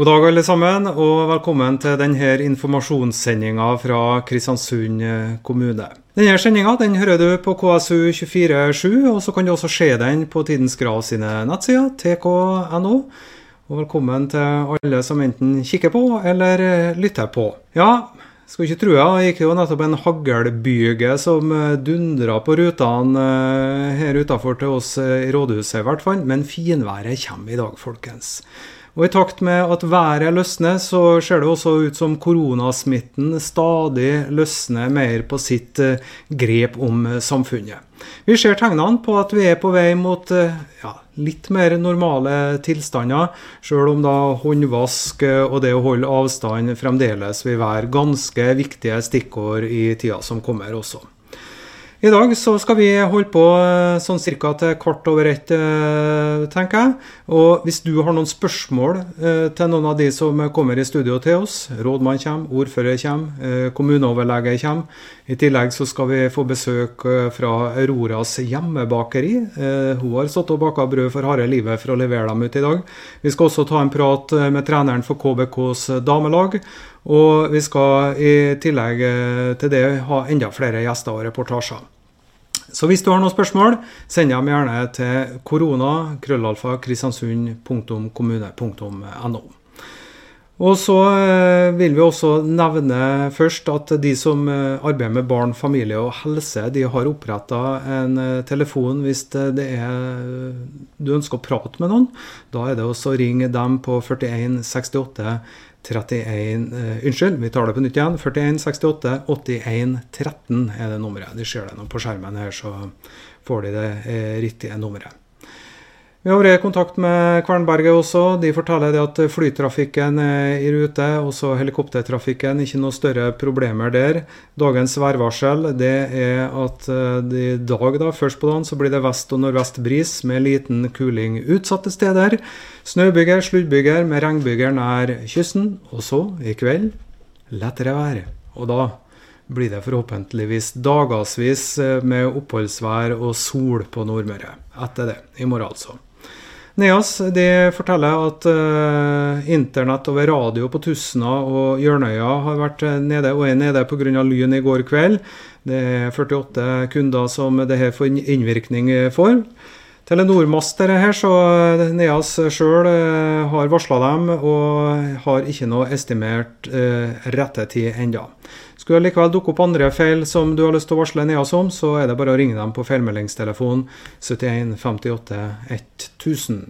God dag, alle sammen, og velkommen til denne informasjonssendinga fra Kristiansund kommune. Denne sendinga den hører du på KSU247, og så kan du også se den på Tidens Grav sine nettsider, tk.no. Og velkommen til alle som enten kikker på eller lytter på. Ja, skal ikke tro det gikk jo nettopp en haglbyge som dundra på rutene eh, her utafor til oss i rådhuset, i hvert fall. Men finværet kommer i dag, folkens. Og I takt med at været løsner, så ser det også ut som koronasmitten stadig løsner mer på sitt eh, grep om eh, samfunnet. Vi ser tegnene på at vi er på vei mot eh, ja, litt mer normale tilstander, sjøl om da håndvask og det å holde avstand fremdeles vil være ganske viktige stikkord i tida som kommer også. I dag så skal vi holde på eh, sånn cirka til kvart over ett, eh, tenker jeg. Og hvis du har noen spørsmål eh, til noen av de som kommer i studio til oss, rådmann kommer, ordfører kommer, kommuneoverlege kommer. I tillegg så skal vi få besøk fra Auroras hjemmebakeri. Hun har stått og baka brød for harde livet for å levere dem ut i dag. Vi skal også ta en prat med treneren for KBKs damelag. Og vi skal i tillegg eh, til det ha enda flere gjester og reportasjer. Så hvis du har noen spørsmål, send dem gjerne til korona krøllalfa kristiansund.kommune.no. Og så eh, vil vi også nevne først at de som eh, arbeider med barn, familie og helse, de har oppretta en telefon hvis det er du ønsker å prate med noen. Da er det også å ringe dem på 41 68 31 uh, Unnskyld, vi tar det på nytt igjen. 41 68 81 13 er det nummeret. De ser det nå på skjermen her, så får de det uh, riktige nummeret. Vi har vært i kontakt med Kvernberget også. De forteller at flytrafikken er i rute, også helikoptertrafikken. Ikke noe større problemer der. Dagens værvarsel det er at eh, i dag, da, først på dagen, så blir det vest- og nordvest bris med liten kuling utsatte steder. Snøbyger, sluddbyger med regnbyger nær kysten. Og så, i kveld, lettere vær. Og da blir det forhåpentligvis dagevis eh, med oppholdsvær og sol på Nordmøre. Etter det, i morgen altså. NEAS de forteller at uh, internett over radio på Tusna og Hjørnøya har vært nede og er nede pga. lyn i går kveld. Det er 48 kunder som det her får innvirkning for. Telenor-master her, så NEAS sjøl uh, har varsla dem og har ikke noe estimert uh, rettetid ennå. Skulle det likevel dukke opp andre feil som du har lyst til å varsle NEAS om, så er det bare å ringe dem på feilmeldingstelefon 71 58 1000.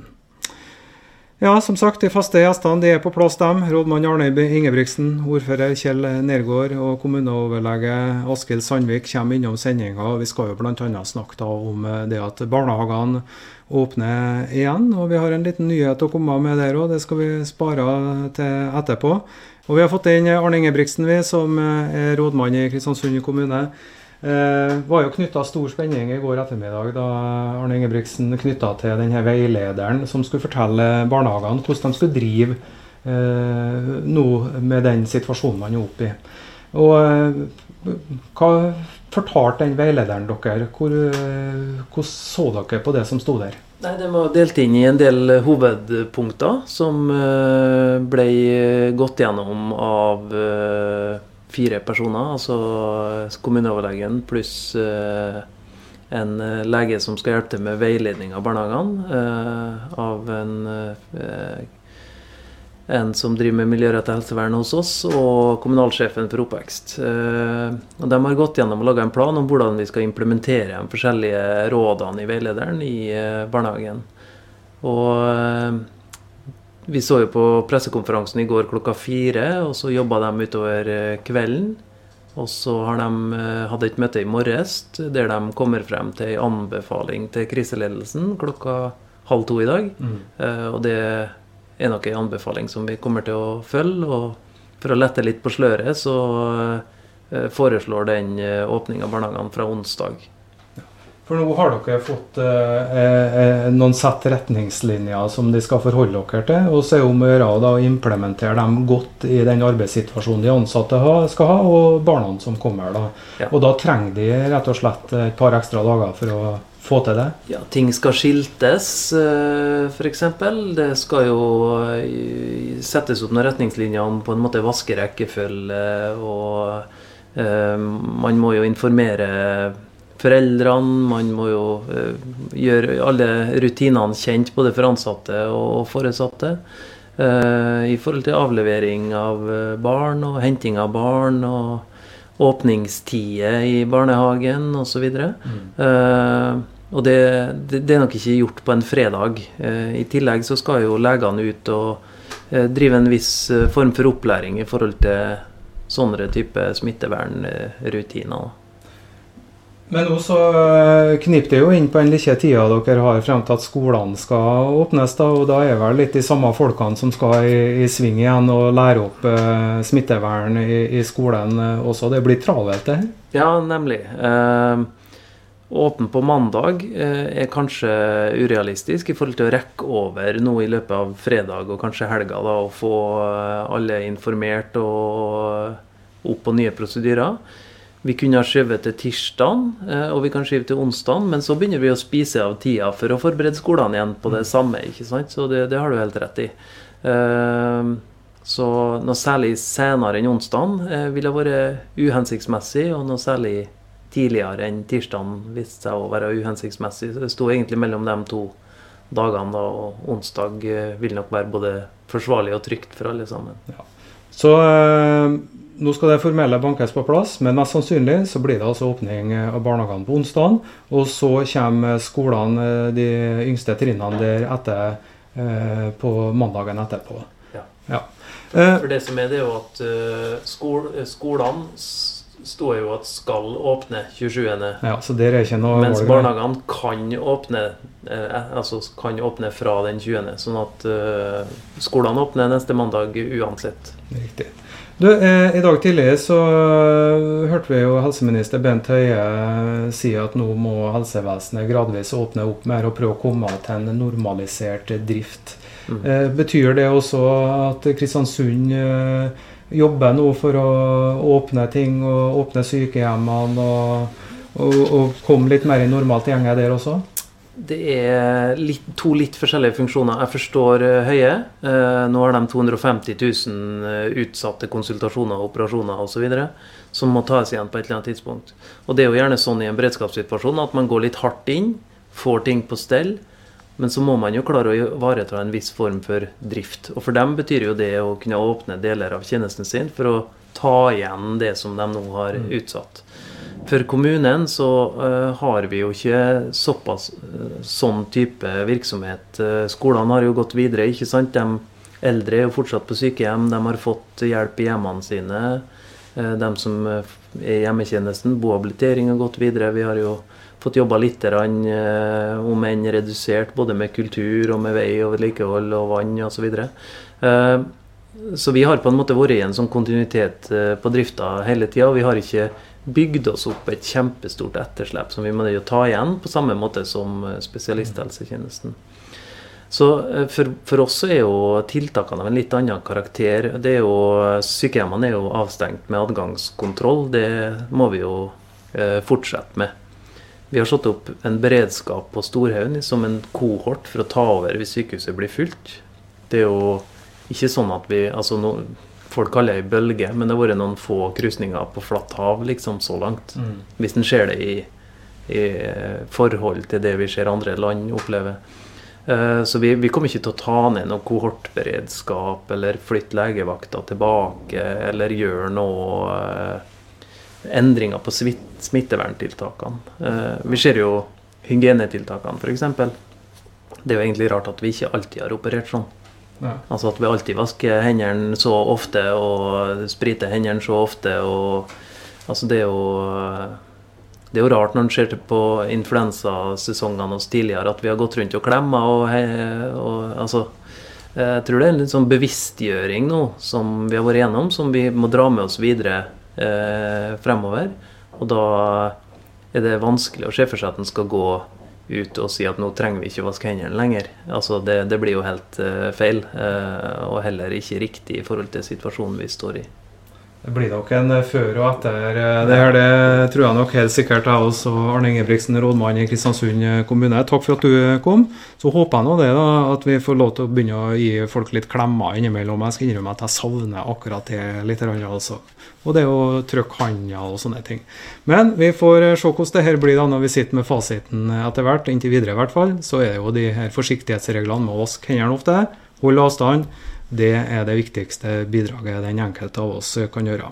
Ja, som sagt, de faste gjestene de er på plass, dem. Rådmann Arne Ingebrigtsen, ordfører Kjell Nergård og kommuneoverlege Askild Sandvik kommer innom sendinga. Vi skal jo bl.a. snakke om eh, det at barnehagene åpner igjen. Og vi har en liten nyhet å komme med der òg, det skal vi spare til etterpå. Og vi har fått inn Arne Ingebrigtsen, vi, som eh, er rådmann i Kristiansund kommune. Eh, var jo knytta stor spenning i går ettermiddag da Arne Ingebrigtsen knytta til denne veilederen som skulle fortelle barnehagene hvordan de skulle drive eh, nå med den situasjonen man er oppe i. Og eh, hva fortalte den veilederen dere? Hvor, så dere på det som sto der? Nei, Den var delt inn i en del hovedpunkter som eh, ble gått gjennom av eh, fire personer. Altså kommuneoverlegen pluss eh, en lege som skal hjelpe til med veiledning av barnehagene. Av en en som driver med miljørettet helsevern hos oss, og kommunalsjefen for oppvekst. Eh, og De har gått gjennom og laga en plan om hvordan vi skal implementere de forskjellige rådene i veilederen i eh, barnehagen. Og eh, vi så jo på pressekonferansen i går klokka fire, og så jobba de utover kvelden. Og så har de hatt et møte i morges der de kommer frem til en anbefaling til kriseledelsen klokka halv to i dag. Mm. Og det er nok en anbefaling som vi kommer til å følge. Og for å lette litt på sløret, så eh, foreslår den eh, åpning av barnehagene fra onsdag. For nå har dere fått eh, eh, noen sett retningslinjer som de skal forholde dere til. Og så er det om å gjøre å implementere dem godt i den arbeidssituasjonen de ansatte ha, skal ha, og barna som kommer. da. Ja. Og da trenger de rett og slett et par ekstra dager for å få til det? Ja, ting skal skiltes, eh, f.eks. Det skal jo eh, settes opp noen retningslinjer om på en måte vaskerekkefølge. Og eh, man må jo informere foreldrene. Man må jo gjøre alle rutinene kjent, både for ansatte og foresatte. I forhold til avlevering av barn og henting av barn og åpningstider i barnehagen osv. Mm. Uh, og det, det, det, er nok ikke gjort på en fredag. Uh, I tillegg så skal jo legene ut og drive en viss form for opplæring i forhold til sånne type smittevernrutiner. Men nå så eh, kniper det jo inn på den lille tida dere har frem til at skolene skal åpnes. da, og Da er vel litt de samme folkene som skal i, i sving igjen og lære opp eh, smittevern i, i, skolen eh, også. Det blir travelt, det her? Ja, nemlig. Eh, åpen på mandag eh, er kanskje urealistisk i forhold til å rekke over noe i løpet av fredag og kanskje helga. da, Og få eh, alle informert og opp på nye prosedyrer. Vi kunne ha skjøvet til tirsdag, eh, og vi kan skyve til onsdag, men så begynner vi å spise av tida for å forberede skolene igjen på det mm. samme. ikke sant? Så det, det har du helt rett i. Eh, så noe særlig senere enn onsdag eh, ville vært uhensiktsmessig, og noe særlig tidligere enn tirsdag viste seg å være uhensiktsmessig. Så det sto egentlig mellom de to dagene, da, og onsdag vil nok være både forsvarlig og trygt for alle sammen. Ja. Så nå skal det formelle bankes på plass, men mest sannsynlig så blir det altså åpning av barnehagene på onsdag. Og så kommer skolene, eh, de yngste trinnene der etter eh, på mandagen etterpå. Ja. ja. Eh, For det som er, det er jo at skol, skolene står jo at skal åpne 27. Ja, så der er ikke noe Mens barnehagene kan åpne, eh, altså kan åpne fra den 20. Sånn at skolene åpner neste mandag uansett. Riktig. Du, eh, I dag tidlig så uh, hørte vi jo helseminister Bent Høie eh, si at nå må helsevesenet gradvis åpne opp mer og prøve å komme til en normalisert drift. Mm. Eh, betyr det også at Kristiansund eh, jobber nå for å åpne ting og åpne sykehjemmene og, og, og komme litt mer i normalt gjenge der også? Det er litt, to litt forskjellige funksjoner. Jeg forstår uh, Høie. Uh, nå har de 250 000 uh, utsatte konsultasjoner, operasjoner osv. som må tas igjen på et eller annet tidspunkt. Og Det er jo gjerne sånn i en beredskapssituasjon at man går litt hardt inn, får ting på stell. Men så må man jo klare å ivareta en viss form for drift. Og for dem betyr jo det å kunne åpne deler av tjenesten sin for å ta igjen det som de nå har mm. utsatt. For kommunen så uh, har vi jo ikke såpass uh, sånn type virksomhet. Uh, skolene har jo gått videre. ikke sant? De eldre er jo fortsatt på sykehjem. De har fått hjelp i hjemmene sine. de som er i hjemmetjenesten, bohabilitering har gått videre. Vi har jo fått jobba litt, om enn redusert, både med kultur og med vei og vedlikehold og vann osv. Så vi har på en måte vært i en sånn kontinuitet på drifta hele tida. Vi har ikke bygd oss opp et kjempestort etterslep som vi må ta igjen, på samme måte som eh, spesialisthelsetjenesten. Så eh, for, for, oss er jo tiltakene av en litt annen karakter. Det er jo, Sykehjemmene er jo avstengt med adgangskontroll. Det må vi jo eh, fortsette med. Vi har satt opp en beredskap på Storhaugen som en kohort for å ta over hvis sykehuset blir fullt. Det er jo ikke sånn at vi altså no, folk kaller ei bølge, men det har vært noen få krysninger på flatt hav liksom så langt. Mm. Hvis en ser det i, i, forhold til det vi ser andre land oppleve. Uh, så vi, vi, kommer ikke til å ta ned noe kohortberedskap eller flytte legevakta tilbake eller gjøre noe uh, endringer på smitteverntiltakene. Uh, vi ser jo hygienetiltakene, f.eks. Det er jo egentlig rart at vi ikke alltid har operert sånn. Altså at vi alltid vasker hendene så ofte og spriter hendene så ofte. og altså Det er jo det er jo rart når en ser på influensasesongene oss tidligere at vi har gått rundt og klemma. Og, og, altså, jeg tror det er en litt sånn bevisstgjøring nå som vi har vært igjennom, som vi må dra med oss videre eh, fremover. Og da er det vanskelig å se for seg at en skal gå ut og si at nå trenger vi ikke vaske hendene lenger. Altså det, det blir jo helt uh, feil, uh, og heller ikke riktig i forhold til situasjonen vi står i. Det blir nok en før og etter det her. Det tror jeg nok helt sikkert jeg også. Arne Ingebrigtsen, rådmann i Kristiansund kommune. Takk for at du kom. Så håper jeg nå det da, at vi får lov til å begynne å gi folk litt klemmer innimellom. Jeg skal innrømme at jeg savner akkurat det litt. Altså. Og det å trykke handa og sånne ting. Men vi får se hvordan det her blir da når vi sitter med fasiten etter hvert. Inntil videre i hvert fall. Så er det jo de her forsiktighetsreglene med å vaske hendene ofte. Holde avstand det er det viktigste bidraget den enkelte av oss kan gjøre.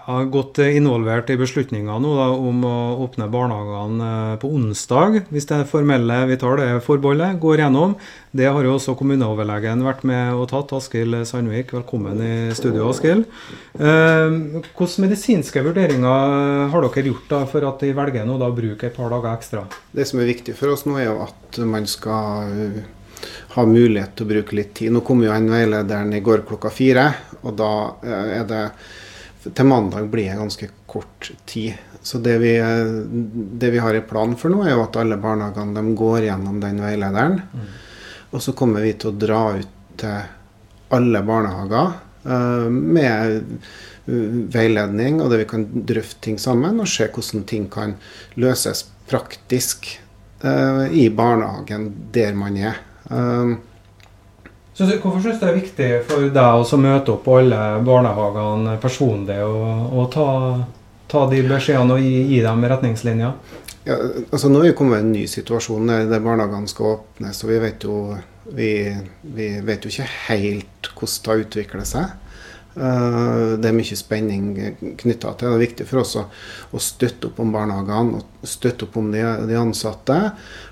Jeg har gått involvert i beslutninga nå da, om å åpne barnehagene eh, på onsdag, hvis det formelle vi tar det forbeholdet, går gjennom. Det har jo også kommuneoverlegen vært med og tatt. Askild Sandvik, velkommen i studio, Askild. Eh, hvilke medisinske vurderinger har dere gjort da, for at de velger nå å bruke et par dager ekstra? Det som er viktig for oss nå, er jo at man skal ha mulighet til å bruke litt tid. Nå kom jo en veilederen i går klokka fire, og da eh, er det Til mandag blir det ganske kort tid. Så det vi, det vi har i planen for nå, er jo at alle barnehagene de går gjennom den veilederen. Mm. Og så kommer vi til å dra ut til alle barnehager uh, med veiledning, og det vi kan drøfte ting sammen, og se hvordan ting kan løses praktisk uh, i barnehagen der man er. Um, så Hvorfor syns du det er viktig for deg å møte opp på alle barnehagene personlig og, og ta, ta, de beskjedene og gi, gi dem retningslinjer? Ja, altså Nå er vi kommet i en ny situasjon der barnehagene skal åpnes. og vi vet jo, vi, vi vet jo ikke helt hvordan det utvikler seg. Eh, det er mye spenning knytta til det. Det er viktig for oss å, støtte opp om barnehagene og støtte opp om de, ansatte.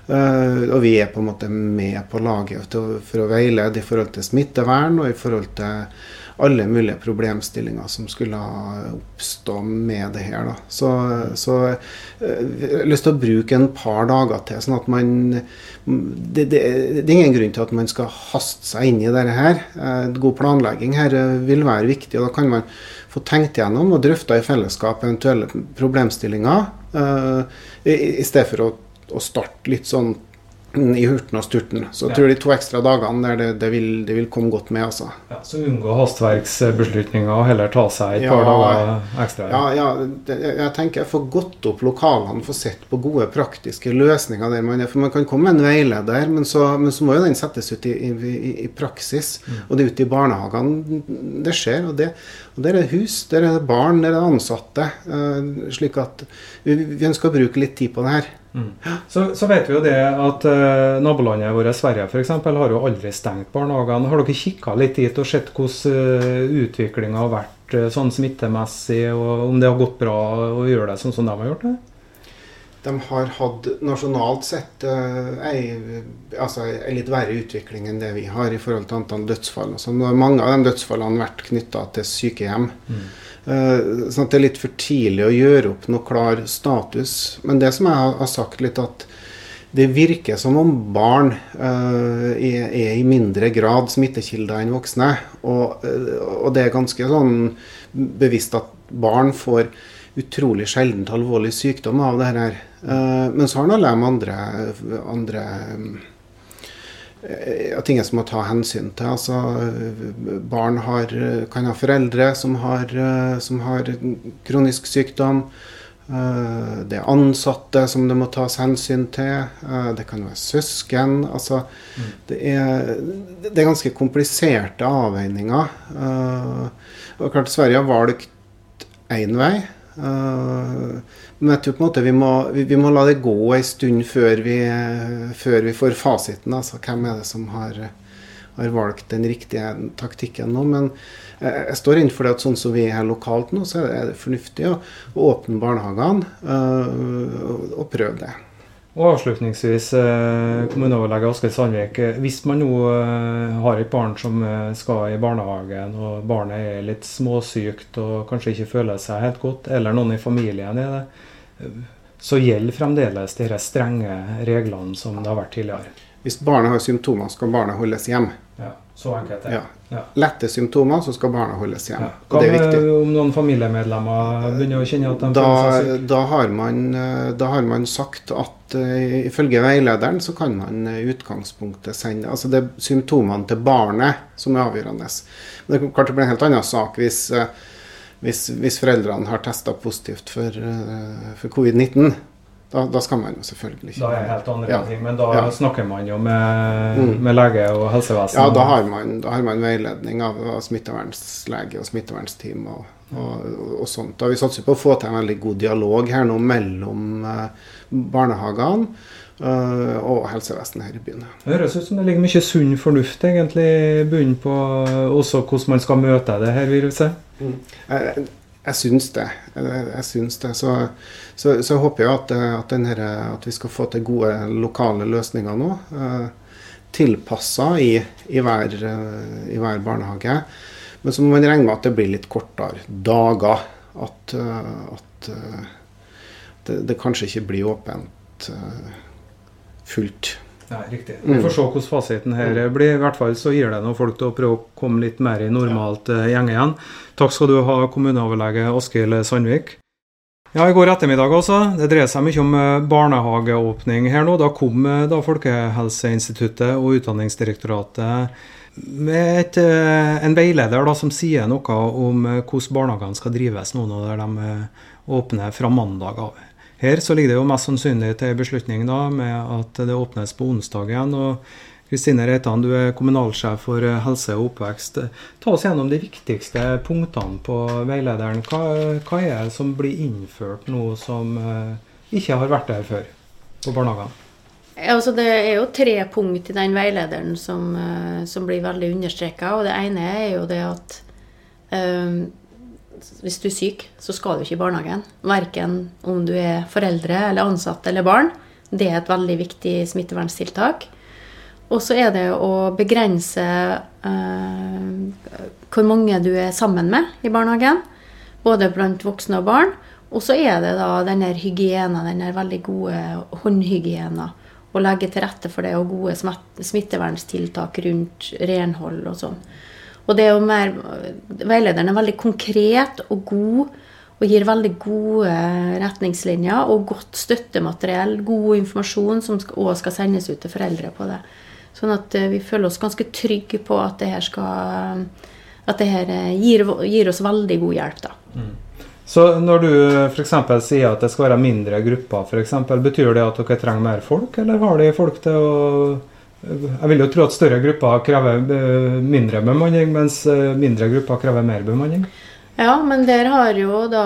Uh, og vi er på en måte med på laget for å veilede i forhold til smittevern og i forhold til alle mulige problemstillinger som skulle oppstå med det her. Da. Så, så eh, jeg har lyst til å bruke en par dager til, sånn at man det, det, det, er ingen grunn til at man skal haste seg inn i dette her. Eh, god planlegging her eh, vil være viktig. og Da kan man få tenkt gjennom og drøfta i fellesskap eventuelle problemstillinger, i, stedet for å, å starte litt sånn i hurten og sturten. Så jeg ja. tror de to ekstra dagene der det, det, vil, det vil, komme godt med. altså. Ja, så unngå hastverksbeslutninger og heller ta seg et ja, par dager ekstra? Ja, ja det, jeg tenker får gått opp lokalene, få sett på gode praktiske løsninger der man er. For man kan komme med en veileder, men så, men så må jo den settes ut i, i, i praksis. Mm. Og det er ute i barnehagene det skjer. Og, det, og der er hus, der er det barn, der er det ansatte. Uh, slik at vi, vi ønsker å bruke litt tid på det her. Mm. Så, så, vet vi jo det at uh, nabolandet vårt Sverige f.eks. har jo aldri stengt barnehagene. Har dere kikka litt dit og sett hvordan uh, utviklinga har vært uh, sånn smittemessig, og om det har gått bra å gjøre det sånn som de har gjort det? De har hatt nasjonalt sett ei, altså, ei litt verre utvikling enn det vi har i forhold til antall dødsfall. Altså, mange av de dødsfallene har vært knytta til sykehjem. Mm. Uh, sånn at det er litt for tidlig å gjøre opp noe klar status. Men det som jeg har sagt litt, at det virker som om barn uh, er, er, i mindre grad smittekilder enn voksne. Og, og, det er ganske sånn bevisst at barn får utrolig sjeldent alvorlig sykdom av det her. men så har alle de andre, andre ja, ting som må ta hensyn til. Altså, barn har, kan ha foreldre som har, som har, kronisk sykdom. Det er ansatte som det må tas hensyn til. Det kan være søsken. Altså, det, er, det er ganske kompliserte avveininger. Og klart Sverige har valgt én vei. Men jeg tror på en måte vi må, vi, må la det gå en stund før vi, før vi får fasiten. Altså hvem er det som har, har valgt den riktige taktikken nå. Men jeg, jeg står innenfor det at sånn som vi er lokalt nå, så er det fornuftig å, å åpne barnehagene og, og prøve det. Og avslutningsvis, eh, kommuneoverlege Askild Sandvik. Hvis man nå eh, har et barn som skal i barnehagen, og barnet er litt småsykt og kanskje ikke føler seg helt godt, eller noen i familien er det, så gjelder fremdeles de strenge reglene som det har vært tidligere. Hvis barnet har symptomer, skal barnet holdes hjemme. Ja, så enkelt ja. ja. lette symptomer, så skal barna holdes hjemme. Ja. Hva med om noen familiemedlemmer begynner å kjenne at de da, føler seg syke? Da da har man sagt at uh, ifølge veilederen så kan man i utgangspunktet sende Altså det er symptomene til barnet som er avgjørende. Men det kan bli en helt annen sak hvis, uh, hvis, hvis foreldrene har testa positivt for, for covid-19. Da, da, skal man jo selvfølgelig ikke Da er det helt andre ja. ting, men da ja. snakker man jo med, mm. med, lege og helsevesen? Ja, da har man, da har man veiledning av, av smittevernslege og smittevernsteam og, og, og, sånt. Da vi satser på å få til en veldig god dialog her nå mellom uh, barnehagene uh, og helsevesenet her i byen. Det høres ut som det ligger mye sunn fornuft egentlig i bunnen på også hvordan man skal møte det her viruset? Mm. Jeg, jeg syns det. Jeg, jeg syns det. Så så, så jeg håper jeg at, eh, at, at, vi skal få til gode lokale løsninger nå. Uh, Tilpassa i, i, hver, uh, i, hver, barnehage. Men så må man regne med at det blir litt kortere dager. At, at det, det, kanskje ikke blir åpent fullt. Nei, riktig. Vi får se hvordan fasiten her blir. I hvert fall så gir det noen folk til å prøve å komme litt mer i normalt gjeng igjen. Takk skal du ha, kommuneoverlege Askild Sandvik. Ja, i går ettermiddag også. Det dreier seg mye om eh, barnehageåpning her nå. Da kom eh, da Folkehelseinstituttet og Utdanningsdirektoratet med et, eh, en veileder da, som sier noe om hvordan barnehagene skal drives nå når de åpner fra mandag av. Her så ligger det jo mest sannsynlig til beslutning da, med at det åpnes på onsdag igjen. og Kristine Reitan, du er kommunalsjef for eh, helse og oppvekst. Ta oss gjennom de viktigste punktene på veilederen. Hva, hva er det som blir innført nå som uh, ikke har vært der før på barnehagene? Altså, det er jo tre punkt i den veilederen som, uh, som blir veldig understreka. Det ene er jo det at um, hvis du er syk, så skal du ikke i barnehagen. Verken om du er foreldre eller ansatte eller barn. Det er et veldig viktig smitteverntiltak. Og så er det å begrense uh, hvor mange du er sammen med i barnehagen. Både blant voksne og barn. Og så er det da denne hygiena, denne veldig gode håndhygiena. Å legge til rette for det, og gode smitteverntiltak rundt renhold og sånn. Og det er jo mer Veilederen er veldig konkret og god og gir veldig gode retningslinjer og godt støttemateriell, god informasjon som òg skal sendes ut til foreldre på det. Sånn at eh, vi føler oss ganske trygge på at det her skal At det her eh, gir, gir oss veldig god hjelp, da. Mm. Så når du f.eks. sier at det skal være mindre grupper, for eksempel, betyr det at dere trenger mer folk, eller har de folk til å Jeg vil jo tro at større grupper krever eh, mindre bemanning, mens mindre grupper krever mer bemanning? Ja, men der har jo da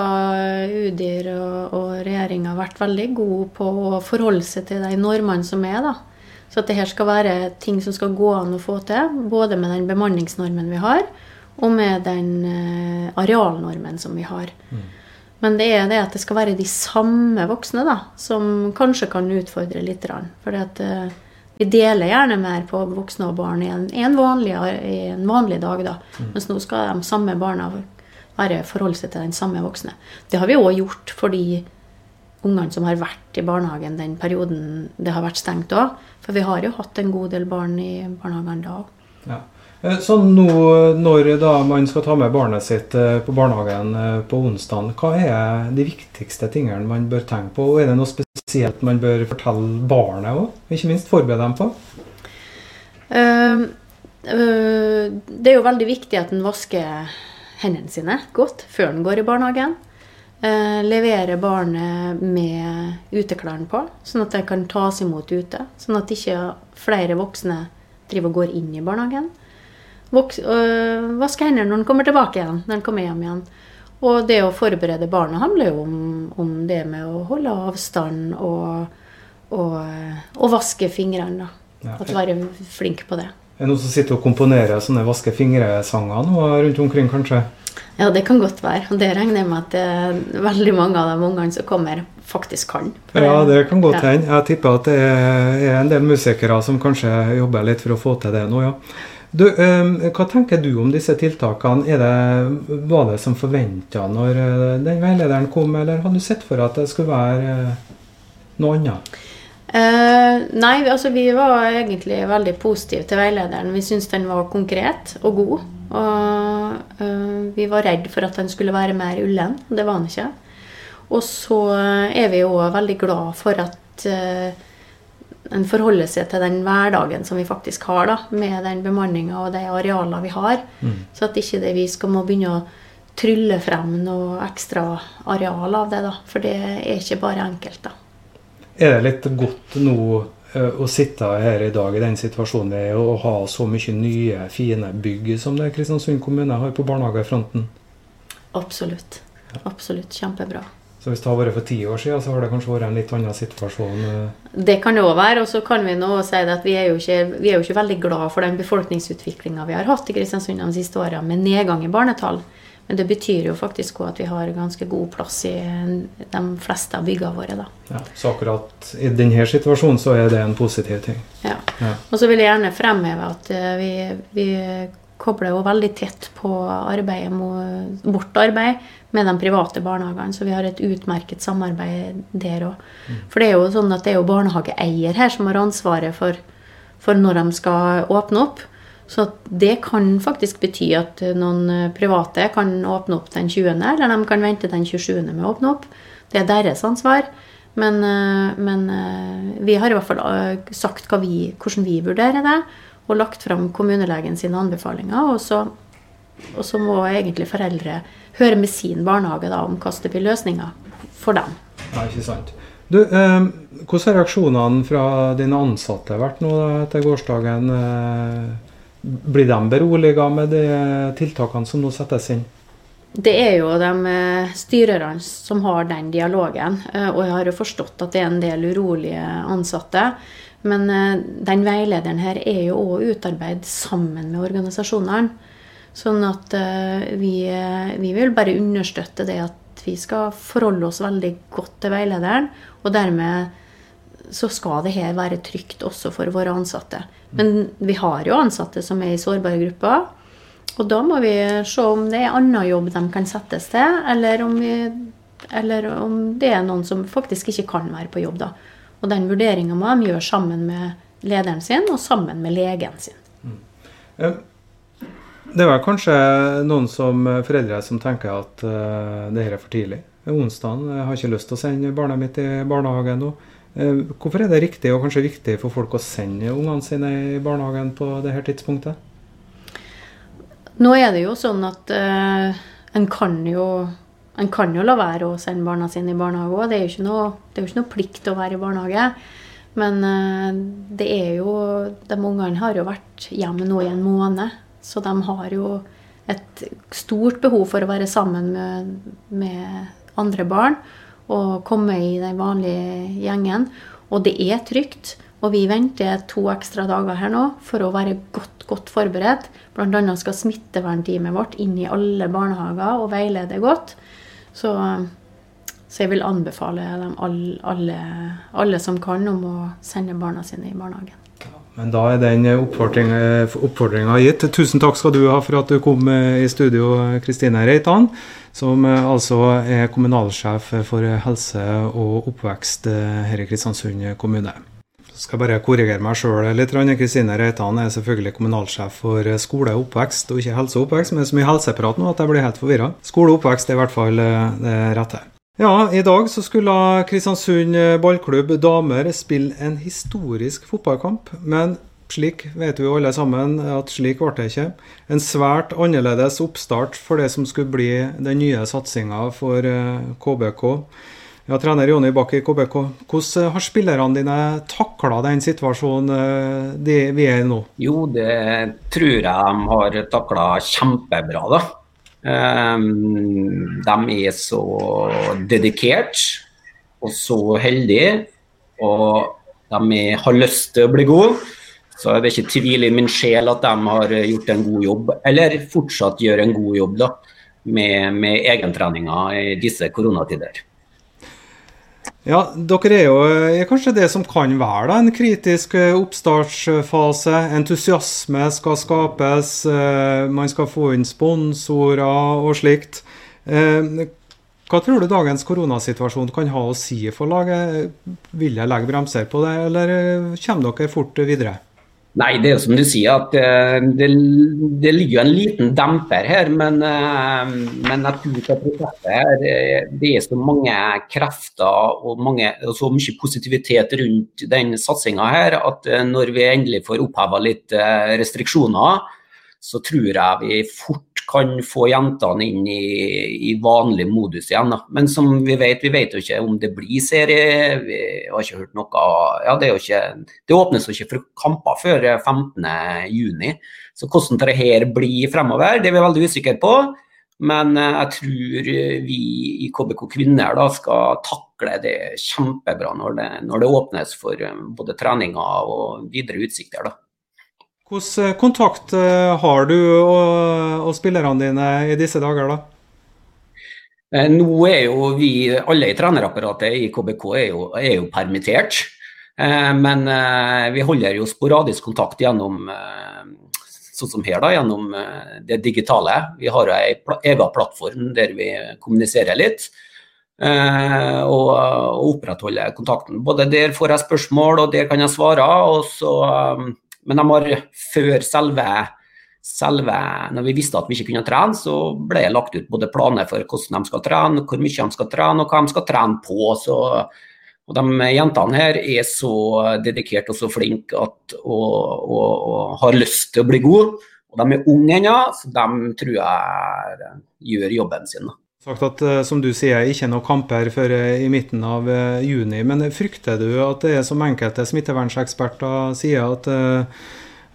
UDIR og, og regjeringa vært veldig gode på å forholde seg til de normene som er, da. Så at det her skal være ting som skal gå an å få til, både med den bemanningsnormen vi har, og med den uh, arealnormen som vi har. Mm. Men det er det at det skal være de samme voksne da, som kanskje kan utfordre litt. For det uh, vi deler gjerne mer på voksne og barn i en, i en, vanlig, i en vanlig, dag. da. Mm. Mens nå skal de samme barna være forholde seg til den samme voksne. Det har vi òg gjort fordi ungene som har vært i barnehagen den perioden det har vært stengt òg. For vi har jo hatt en god del barn i barnehagen da òg. Ja. Eh, så nå når da man skal ta med barnet sitt eh, på barnehagen eh, på onsdag, hva er de viktigste tingene man bør tenke på? Og er det noe spesielt man bør fortelle barnet òg? Ikke minst forberede dem på? Uh, uh, det er jo veldig viktig at en vasker hendene sine godt før en går i barnehagen. Eh, levere barnet med uteklærne på, sånn at det kan tas imot ute. Sånn at ikke flere voksne driver og går inn i barnehagen. Voks, øh, hendene når en kommer tilbake igjen, når en kommer hjem igjen. Og det å forberede barnet handler jo om, om det med å holde avstand og, og, og vaske fingrene. Ja. At være flink på det. Er det noen som sitter og komponerer sånne vaske fingre-sanger nå rundt omkring, kanskje? Ja, det kan godt være. Og det regner jeg med at det veldig mange av de ungene som kommer, faktisk kan. ja, det kan godt hende. Ja. Jeg tipper at det er en del musikere som kanskje jobber litt for å få til det nå, ja. Du, um, hva tenker du om disse tiltakene? Er det, var det som forventa når uh, den veilederen kom, eller hadde du sett for at det skulle være uh, noe annet? Uh, nei, altså vi var egentlig veldig positive til veilederen. Vi syntes den var konkret og god. Og øh, vi var redd for at den skulle være mer ullen. Det var han ikke. Og så er vi jo veldig glad for at øh, en forholder seg til den hverdagen som vi faktisk har, da, med den bemanninga og de arealene vi har. Mm. Så at ikke det vi skal må begynne å trylle frem noe ekstra areal av det. da, For det er ikke bare enkelt. da. Er det litt godt nå eh, å sitte her i dag i den situasjonen vi er og ha så mye nye, fine bygg som det Kristiansund kommune har på barnehagefronten? Absolutt. Absolutt. Kjempebra. Så hvis det har vært for ti år siden, så har det kanskje vært en litt annen situasjon? Eh? Det kan det òg være. Og så kan vi nå si at vi er jo ikke, vi er jo ikke veldig glad for den befolkningsutviklinga vi har hatt i Kristiansund de siste åra, med nedgang i barnetall. Men det betyr jo faktisk òg at vi har ganske god plass i de fleste av byggene våre. da. Ja, Så akkurat i denne situasjonen så er det en positiv ting. Ja. ja. Og så vil jeg gjerne fremheve at eh, vi, vi kobler jo veldig tett på arbeidet vårt arbeid med de private barnehagene. Så vi har et utmerket samarbeid der òg. Mm. For det er jo sånn at det er jo barnehageeier her som har ansvaret for, for når de skal åpne opp. Så det kan faktisk bety at noen private kan åpne opp den 20., eller de kan vente den 27. med å åpne opp. Det er deres ansvar. Men, eh, men eh, vi har i hvert fall eh, sagt vi, hvordan vi vurderer det, og lagt fram kommunelegen sine anbefalinger. Og så, og så må egentlig foreldre høre med sin barnehage da, om hva som blir løsninger for dem. Nei, ikke sant. Du, eh, hvordan har reaksjonene fra dine ansatte vært nå etter gårsdagen? Eh, blir de beroliget med de tiltakene som nå settes inn? Det er jo de eh, styrerne som har den dialogen. Eh, og jeg har jo forstått at det er en del urolige ansatte. Men eh, den veilederen her er jo òg utarbeidet sammen med organisasjonene. Sånn at eh, vi, eh, vi, vil bare understøtte det at vi skal forholde oss veldig godt til veilederen. Og dermed så skal det her være trygt også for våre ansatte. Men vi har jo ansatte som er i sårbare grupper. Og da må vi se om det er annen jobb de kan settes til, eller om, vi, eller om det er noen som faktisk ikke kan være på jobb. da. Og den vurderinga må de gjøre sammen med lederen sin og sammen med legen sin. Mm. Det var kanskje noen som eh, foreldre som tenker at uh, det her er for tidlig. Onsdagen jeg har ikke lyst til å sende barnet mitt i barnehagen nå. Uh, hvorfor er det riktig og kanskje viktig for folk å sende ungene sine i barnehagen på det her tidspunktet? Nå er det jo sånn at uh, en kan jo en kan jo la være å sende barna sine i barnehage òg. Det, er jo ikke noe, plikt å være i barnehage. Men eh, det er jo De ungene har jo vært hjemme nå i en måned. Så de har jo et stort behov for å være sammen med, med andre barn og komme i den vanlige gjengen. Og det er trygt. Og vi venter to ekstra dager her nå for å være godt, godt forberedt. Bl.a. skal smittevernteamet vårt inn i alle barnehager og veilede godt. Så, så jeg vil anbefale dem alle, alle, som kan, om å sende barna sine i barnehagen. Men da er den oppfordringa gitt. Tusen takk skal du ha for at du kom i studio, Kristine Reitan, som altså er kommunalsjef for helse og oppvekst her i Kristiansund kommune. Skal bare korrigere meg sjøl litt. Kristine Reitan er selvfølgelig kommunalsjef for skole og oppvekst, og ikke helse og oppvekst. Men det er så mye helseprat nå at jeg blir helt forvirra. Skole og oppvekst er i hvert fall eh, det rette. Ja, i dag så skulle Kristiansund ballklubb damer spille en historisk fotballkamp. Men slik vet vi alle sammen at slik ble det ikke. En svært annerledes oppstart for det som skulle bli den nye satsinga for KBK. Eh, ja, Trener Jonny Bakk i KBK, hvordan har spillerne dine takla den situasjonen eh, de, vi er i nå? Jo, det tror jeg de har takla kjempebra. da. Um, de er så dedikert og så heldige. Og de har lyst til å bli gode. Så det er ikke tvil i min sjel at de har gjort en god jobb, eller fortsatt gjør en god jobb da, med, med egentreninga i disse koronatider. Ja, Dere er jo er kanskje det som kan være da, en kritisk eh, oppstartsfase. Entusiasme skal skapes, eh, man skal få inn sponsorer og slikt. Eh, hva tror du dagens koronasituasjon kan ha å si for laget? Vil jeg legge bremser på det, eller kommer dere fort videre? Nei, det er som du sier, at eh, det, det ligger en liten demper her. Men, eh, men jeg tror at prosjektet her, eh, det er så mange krefter og, mange, og så mye positivitet rundt den satsinga her, at når vi endelig får oppheva litt restriksjoner, så tror jeg vi fort kan få jentene inn i, i vanlig modus igjen. Da. Men som vi vet, vi vet jo ikke om det blir serie. Vi har ikke hørt noe ja, det, ikke, det åpnes jo ikke for kamper før 15.6. Så hvordan det her blir fremover, det er vi veldig usikre på. Men eh, jeg tror vi i KBK Kvinner da skal takle det kjempebra når det, når det åpnes for eh, både treninger og videre utsikter. da. Hvordan eh, kontakt eh, har du og, og spillerne dine i disse dager, da? Eh, nå er jo vi, alle i trenerapparatet i KBK er jo, er jo permittert. Men vi holder jo sporadisk kontakt gjennom sånn som her da, gjennom det digitale. Vi har ei egen plattform der vi kommuniserer litt. Og opprettholder kontakten. Både der får jeg spørsmål, og der kan jeg svare. og så men de har før selve, selve Når vi visste at vi ikke kunne trene, så ble det lagt ut både planer for hvordan de skal trene, hvor mye de skal trene og hva de skal trene på. Så, og de jentene her er så dedikerte og så flinke at, og, og, og, har lyst til å bli gode. Og de er unge ennå, så de tror jeg gjør jobben sin. Sagt at, eh, som du sier, ikke noen kamper før eh, i midten av eh, juni. Men frykter du at det er som enkelte smittevernseksperter sier, at,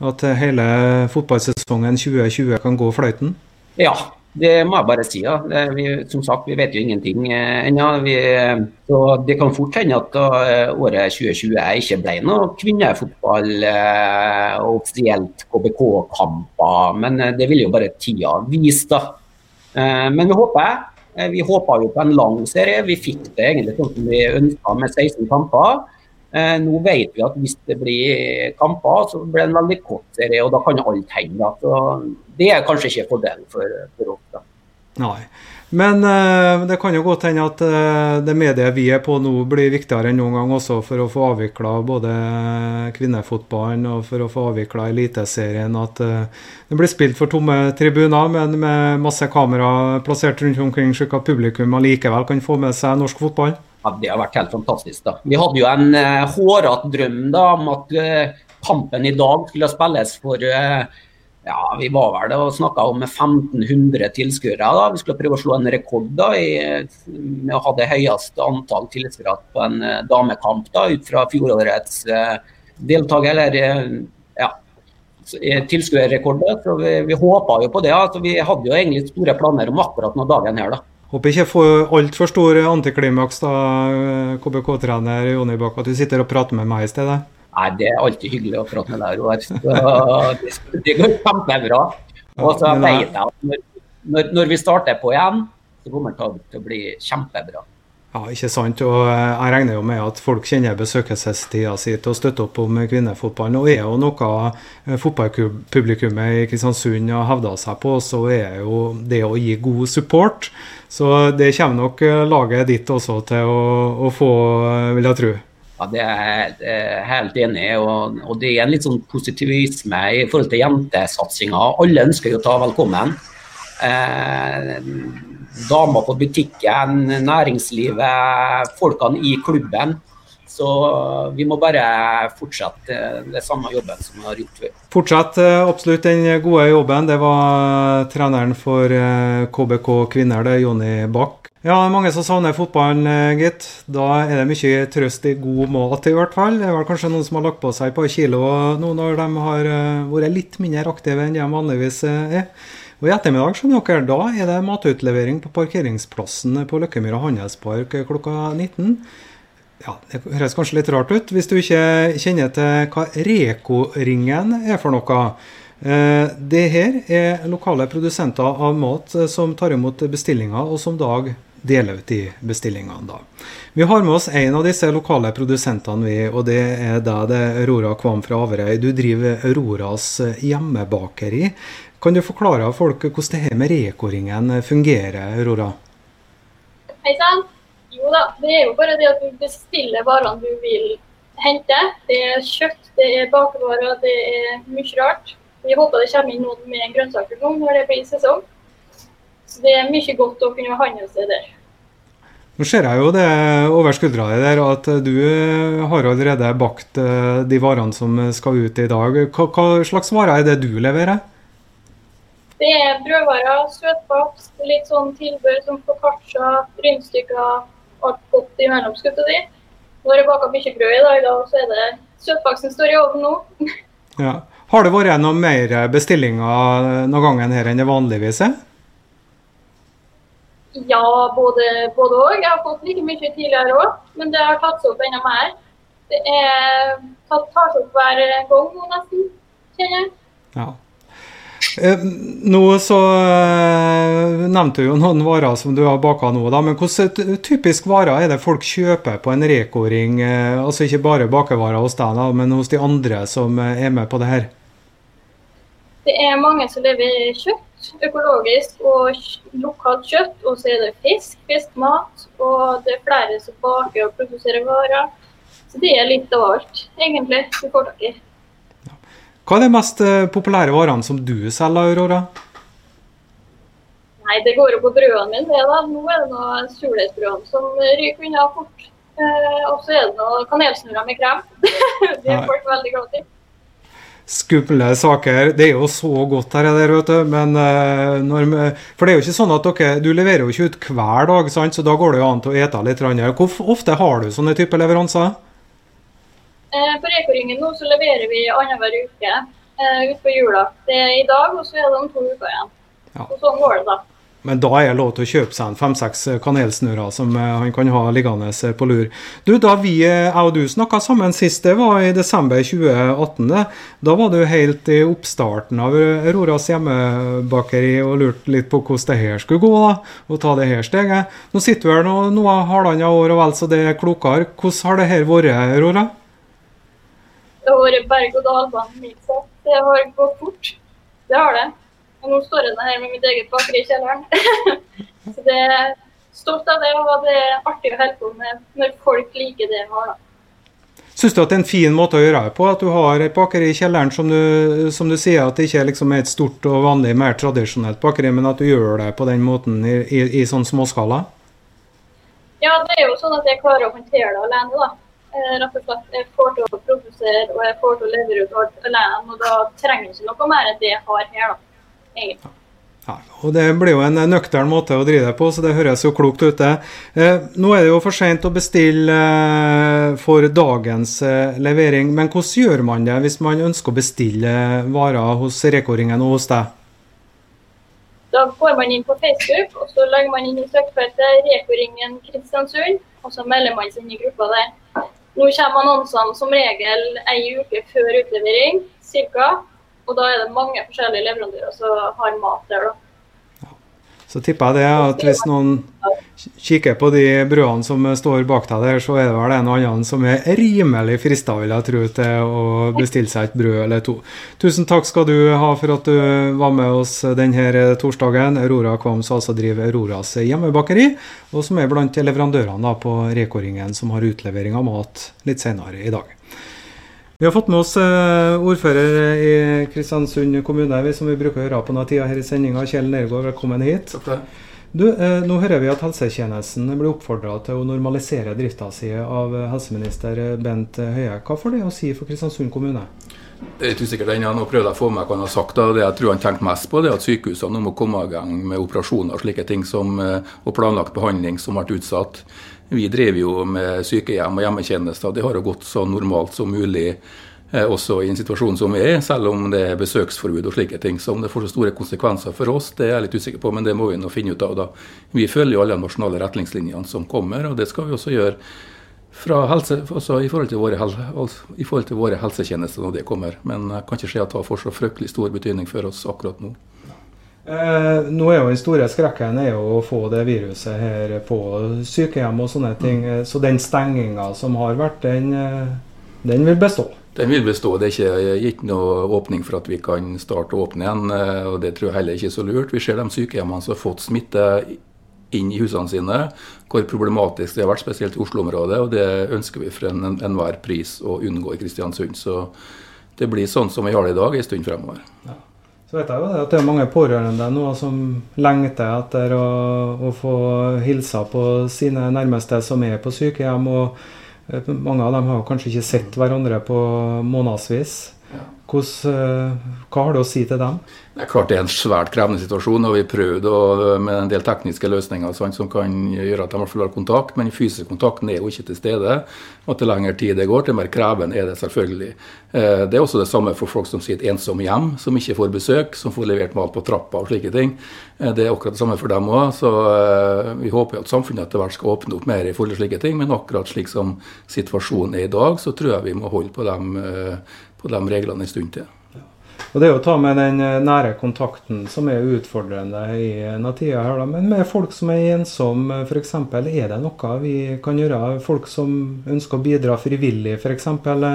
at hele fotballsesongen 2020 kan gå fløyten? Ja, det må jeg bare si. Ja. Vi, som sagt, vi vet jo ingenting ennå. Så det kan fort hende at året 2020 ikke ble noe kvinnefotball og offisielt KBK-kamper. Men det vil jo bare tida vise, da. Men vi håper vi håpa jo på en lang serie. Vi fikk det egentlig sånn som vi ønska med 16 kamper. Eh, nå vet vi at hvis det blir kamper, så blir det en veldig kort serie, og da kan alt hende. Så det er kanskje ikke fordelen for, for oss. da. Nei. Men uh, det kan jo godt hende at uh, det mediet vi er på nå, blir viktigere enn noen gang også for å få avvikla både kvinnefotballen og for å få avvikla Eliteserien. At uh, det blir spilt for tomme tribuner, men med masse kamera plassert rundt omkring, slik at publikum allikevel kan få med seg norsk fotball. Ja, Det har vært helt fantastisk. da. Vi hadde jo en uh, hårete drøm da, om at kampen i dag skulle spilles for ja, vi var vel og snakka om 1500 tilskuere. Vi skulle prøve å slå en rekord da, i, med å ha det høyeste antall tilskuere på en uh, damekamp da, ut fra fjorårets uh, deltaker, eller uh, ja, tilskuerrekord. Så vi, vi håpa jo på det. Altså, vi hadde jo egentlig store planer om akkurat nå dagen her. da. Håper ikke jeg får altfor stor antiklimaks, da, KBK-trener Jonny Bakk, at du sitter og prater med meg i stedet. Nei, Det er alltid hyggelig å prate med deg, Roar. Det, det går kjempebra. Og så vet jeg at når, når, vi starter på igjen, så kommer det til å bli kjempebra. Ja, ikke sant. Og jeg regner jo med at folk kjenner besøkelsestida si til å støtte opp om kvinnefotballen. Og er jo noe eh, fotballpublikummet i Kristiansund har hevda seg på, så er jo det å gi god support. Så det kommer nok laget ditt også til å, å få, vil jeg tro. Ja, Det er jeg helt enig i. Og, og, det er en litt sånn positivisme i forhold til jentesatsinga. Alle ønsker jo å ta velkommen. Eh, damer på butikken, næringslivet, folkene i klubben. Så vi må bare fortsette det samme jobben som vi har gjort før. Fortsett eh, absolutt den gode jobben. Det var treneren for KBK eh, kvinner, det Jonny Bach. Ja, det er mange som savner fotballen, eh, gitt. Da er det mye trøst i god mat, i hvert fall. Det er vel kanskje noen som har lagt på seg et par kilo nå når de har eh, vært litt mindre aktive enn de vanligvis eh, er. Og I ettermiddag skjønner dere, da er det matutlevering på parkeringsplassen på Løkkemyra handelspark klokka 19. Ja, Det høres kanskje litt rart ut hvis du ikke kjenner til hva Reko-ringen er for noe. Det her er lokale produsenter av mat som tar imot bestillinger, og som Dag dele ut de bestillingene. da. Vi har med oss en av disse lokale produsentene, vi, og det er deg, det Aurora Kvam fra Averøy. Du driver Auroras hjemmebakeri. Kan du forklare folk hvordan det her med Reko-ringen fungerer, Aurora? Hei sann. Jo da, det er jo bare det at du bestiller varene du vil hente. Det er kjøtt, det er bakervarer, det er mye rart. Vi håper det kommer inn noen med grønnsaker nå når det blir sesong. Så det er mye godt å kunne handle seg der. Nå ser jeg jo det over skuldra di der at du har allerede bakt eh, de varene som skal ut i dag. Hva, hva slags varer er det du leverer? Det er brødvarer, søtbaks, litt sånn tilbør som foccaccia, rundstykker, alt godt imellom. skuttet de. Nå har jeg baka mye brød i dag, og så er det søtbaksen står i ovnen nå. Ja. Har det vært noe mer bestillinger noen gang her enn det vanligvis er? Ja, både og. Jeg har fått like mye tidligere òg, men det har tatt seg opp enda mer. Det er tatt, tar seg opp hver gang nå, nesten, kjenner jeg. Ja. Eh, nå så eh, nevnte du jo noen varer som du har baka nå, da, men hvilke typisk varer er det folk kjøper på en Reko-ring? Eh, altså ikke bare bakevarer hos deg, da, men hos de andre som er med på det her? Det er mange som lever kjøtt økologisk og lokalt kjøtt. Og så er det fisk, fiskmat. Og det er flere som baker og produserer varer. Så det er litt av alt, egentlig, du får tak i. Hva er de mest eh, populære varene som du selger, Aurora? Nei, Det går jo på brødene mine. det da. Nå er det noe surdeigsbrødene som ryker unna fort. Eh, og så er det noe kanelsnurrer med krem. det er folk veldig glad i skumle saker. Det er jo så godt her, der, vet du. Men, uh, når, for det er jo ikke sånn at dere Du leverer jo ikke ut hver dag, sant? så da går det jo an til å ete litt. Hvor ofte har du sånne typer leveranser? For på Reko-ringen nå så leverer vi annenhver uke eh, utpå jula. Det er i dag, og så er det om to uker igjen. Ja. Og sånn går det, da. Men da er det lov til å kjøpe seg en fem-seks kanelsnurrer som eh, han kan ha liggende eh, på lur. Du, Da vi, eh, jeg og du snakka sammen sist, det var i desember 2018. Da var du helt i oppstarten av Auroras hjemmebakeri og lurte litt på hvordan det her skulle gå. da, og ta det her steget. Nå sitter du her nå, noe halvannet år og vel så det er klokere. Hvordan har det her vært, Aurora? Det har vært berg-og-dal-bane. Det har gått fort. Det har det. Og nå står jeg her med mitt eget bakeri i kjelleren. så det er stolt av det, og det er artig å holde på med når folk liker det jeg har. Syns du at det er en fin måte å gjøre det på? At du har et bakeri i kjelleren som du, som du sier at det ikke liksom er et stort og vanlig, mer tradisjonelt bakeri, men at du gjør det på den måten i, i, i sånn småskala? Ja, det er jo sånn at jeg klarer å håndtere det alene. da. Eh, rett og slett. Jeg får til å produsere og jeg får til å levere ut alt alene. Og da trenger jeg ikke noe mer enn det jeg har her. da egentlig. Ja, og Det blir jo en nøktern måte å drive det på, så det høres jo klokt ut. Eh, nå er det jo for sent å bestille eh, for dagens eh, levering, men hvordan gjør man det hvis man ønsker å bestille varer hos Reko-ringen og hos deg? Da går man inn på Facebook, og så legger man inn i søkefeltet Reko-ringen Kristiansund, og så melder man seg inn i gruppa der. Nå kommer annonsene som regel ei uke før utlevering, ca. Og da er det mange forskjellige leverandører som har mat der, da. Så tipper jeg det at hvis noen kikker på de brødene som står bak deg der, så er det vel en og annen som er rimelig frista, vil jeg tro, til å bestille seg et brød eller to. Tusen takk skal du ha for at du var med oss denne torsdagen. Aurora Kvams altså driver Auroras hjemmebakeri, og som er blant leverandørene på Reko-ringen som har utlevering av mat litt senere i dag. Vi har fått med oss eh, ordfører i Kristiansund kommune, som vi bruker å gjøre på noen tider her i sendinga. Kjell Nergård, velkommen hit. Takk. Du, eh, nå hører vi at helsetjenesten blir oppfordra til å normalisere drifta si av helseminister Bent Høie. Hva får det å si for Kristiansund kommune? Det er litt usikkert ennå. Nå prøvde jeg å få med hva han har sagt. Da. Det jeg tror han tenkte mest på, det er at sykehusene nå må komme i gang med operasjoner og slike ting som, eh, og planlagt behandling som ble utsatt. Vi driver jo med sykehjem og hjemmetjenester. Det har jo gått så normalt som mulig eh, også i en situasjon som vi er, selv om det er besøksforbud og slike ting. Så om det får så store konsekvenser for oss, det er jeg litt usikker på, men det må vi nå finne ut av da. Vi følger jo alle de nasjonale retningslinjene som kommer, og det skal vi også gjøre helse, altså i, forhold våre, i, forhold til våre, helsetjenester når det kommer. Men jeg kan ikke se at det for så fryktelig stor betydning for oss akkurat nå. Eh, nå er jo Den store skrekken er jo å få det viruset her på sykehjem og sånne ting. Mm. Så den stenginga som har vært, den, eh, den, vil bestå? Den vil bestå. Det er ikke gitt noe åpning for at vi kan starte å åpne igjen. Eh, og Det tror jeg heller ikke er så lurt. Vi ser de sykehjemmene som har fått smitte inn i husene sine. Hvor problematisk det har vært, spesielt i Oslo-området. Og det ønsker vi for enhver en, en pris å unngå i Kristiansund. Så det blir sånn som vi har det i dag en stund fremover. Ja. Så vet jeg jo at det er mange pårørende nå som lengter etter å, å få hilsa på sine nærmeste som er på sykehjem. og eh, Mange av dem har kanskje ikke sett hverandre på månedsvis. Eh, hva har du å si til dem? Det er klart det er en svært krevende situasjon. og Vi har prøvd med en del tekniske løsninger sånn, som kan gjøre at de har kontakt, men den fysiske kontakten er jo ikke til stede. og Til lengre tid det går, til mer krevende er det selvfølgelig. Eh, det er også det samme for folk som sitter ensomme hjem, som ikke får besøk, som får levert mat på trappa og slike ting. Eh, det er akkurat det samme for dem òg. Så vi håper at samfunnet etter hvert skal åpne opp mer i forhold til slike ting. Men akkurat slik som situasjonen er i dag, så tror jeg vi må holde på dem på de reglene en stund til. Og Det er å ta med den eh, nære kontakten som er utfordrende i denne tida. her. Men med folk som er ensomme, f.eks. Er det noe vi kan gjøre? Folk som ønsker å bidra frivillig f.eks. For, eksempel,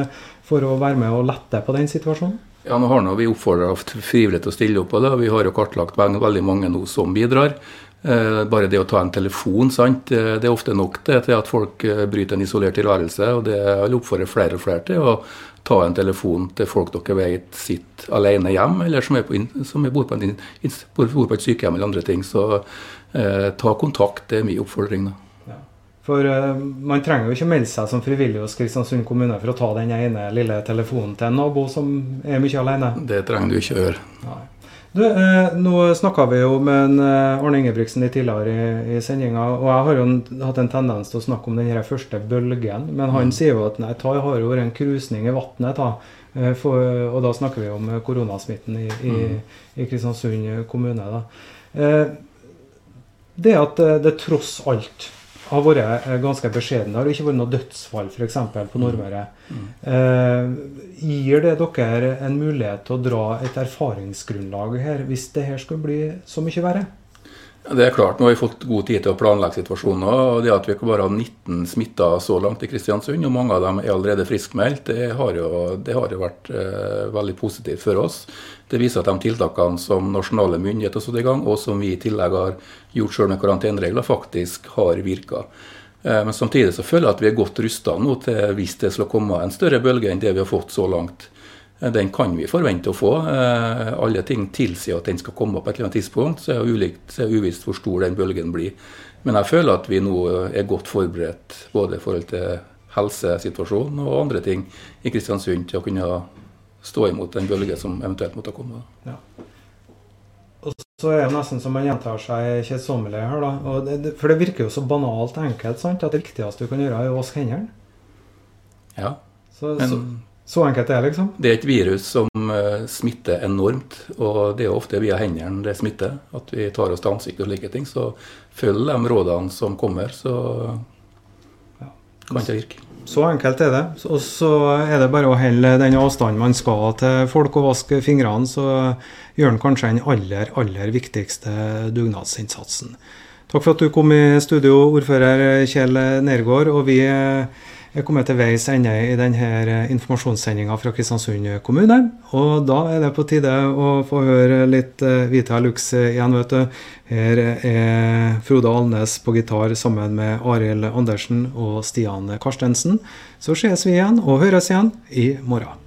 for å være med og lette på den situasjonen? Ja, nå har vi oppfordra frivillig til å stille opp på det. Vi har jo kartlagt veldig mange nå som bidrar. Eh, bare det å ta en telefon, sant? Eh, det er ofte nok det til at folk bryter en isolert tilværelse. og Det oppfordrer flere og flere til å ta en telefon til folk dere vet sitter alene hjemme, eller som, på, som bor, på en, bor på et sykehjem eller andre ting. Så eh, ta kontakt, det er min oppfordring. da. For uh, man trenger jo ikke melde seg som frivillig hos Kristiansund kommune for å ta den ene lille telefonen til en nabo som er mye alene. Det trenger du ikke å gjøre. Nei. Du, eh, nå snakka vi jo med en, eh, Arne Ingebrigtsen litt tidligere i, i sendinga, og jeg har jo hatt en tendens til å snakke om den her første bølgen. Men han mm. sier jo at nei, jeg har jo vært en krusning i vannet. Eh, og da snakker vi om koronasmitten i, i, mm. i Kristiansund kommune. Eh, det at det tross alt har vært eh, ganske beskjedne. Det har ikke vært noe dødsfall f.eks. på mm. Nordmøre. Mm. Eh, gir det dere en mulighet til å dra et erfaringsgrunnlag her, hvis det her skulle bli så mye verre? Det er klart, Nå har vi fått god tid til å planlegge situasjonen. og Det at vi bare har 19 smitta så langt i Kristiansund, og mange av dem er allerede friskmeldt, det har jo, det har jo vært eh, veldig positivt for oss. Det viser at de tiltakene som nasjonale myndigheter har satt i gang, og som vi i tillegg har gjort selv med karanteneregler, faktisk har virka. Eh, men samtidig så føler jeg at vi er godt rusta nå til hvis det skal komme en større bølge enn det vi har fått så langt. Eh, den kan vi forvente å få. Eh, alle ting tilsier at den skal komme på et eller annet tidspunkt. Så er det så er uvisst hvor stor den bølgen blir. Men jeg føler at vi nå er godt forberedt både i forhold til helsesituasjonen og andre ting i Kristiansund til å kunne stå imot den bølgen som eventuelt måtte komme. Ja. Og så er det nesten som man gjentar seg kjedsommelig her, da. Det, for det virker jo så banalt enkelt sant? at det viktigste du kan gjøre, er å vaske hendene. Ja. Så, men, så så enkelt er det, liksom? Det er et virus som uh, smitter enormt. Og det er ofte via hendene det smitter. At vi tar oss til ansiktet og slike ting. Så følg de rådene som kommer, så ja. kan det virke. Så enkelt er det. Og så er det bare å holde den avstanden man skal til folk og vaske fingrene, så gjør en kanskje den aller, aller viktigste dugnadsinnsatsen. Takk for at du kom i studio, ordfører Kjell Nergård. og vi er kommet til veis ende i denne eh, informasjonssendinga fra Kristiansund kommune. Og da er det på tide å få høre litt eh, Vita Lux igjen, vet du. Her er Frode Alnes på gitar sammen med Arild Andersen og Stian Karstensen. Så ses vi igjen og høres igjen i morgen.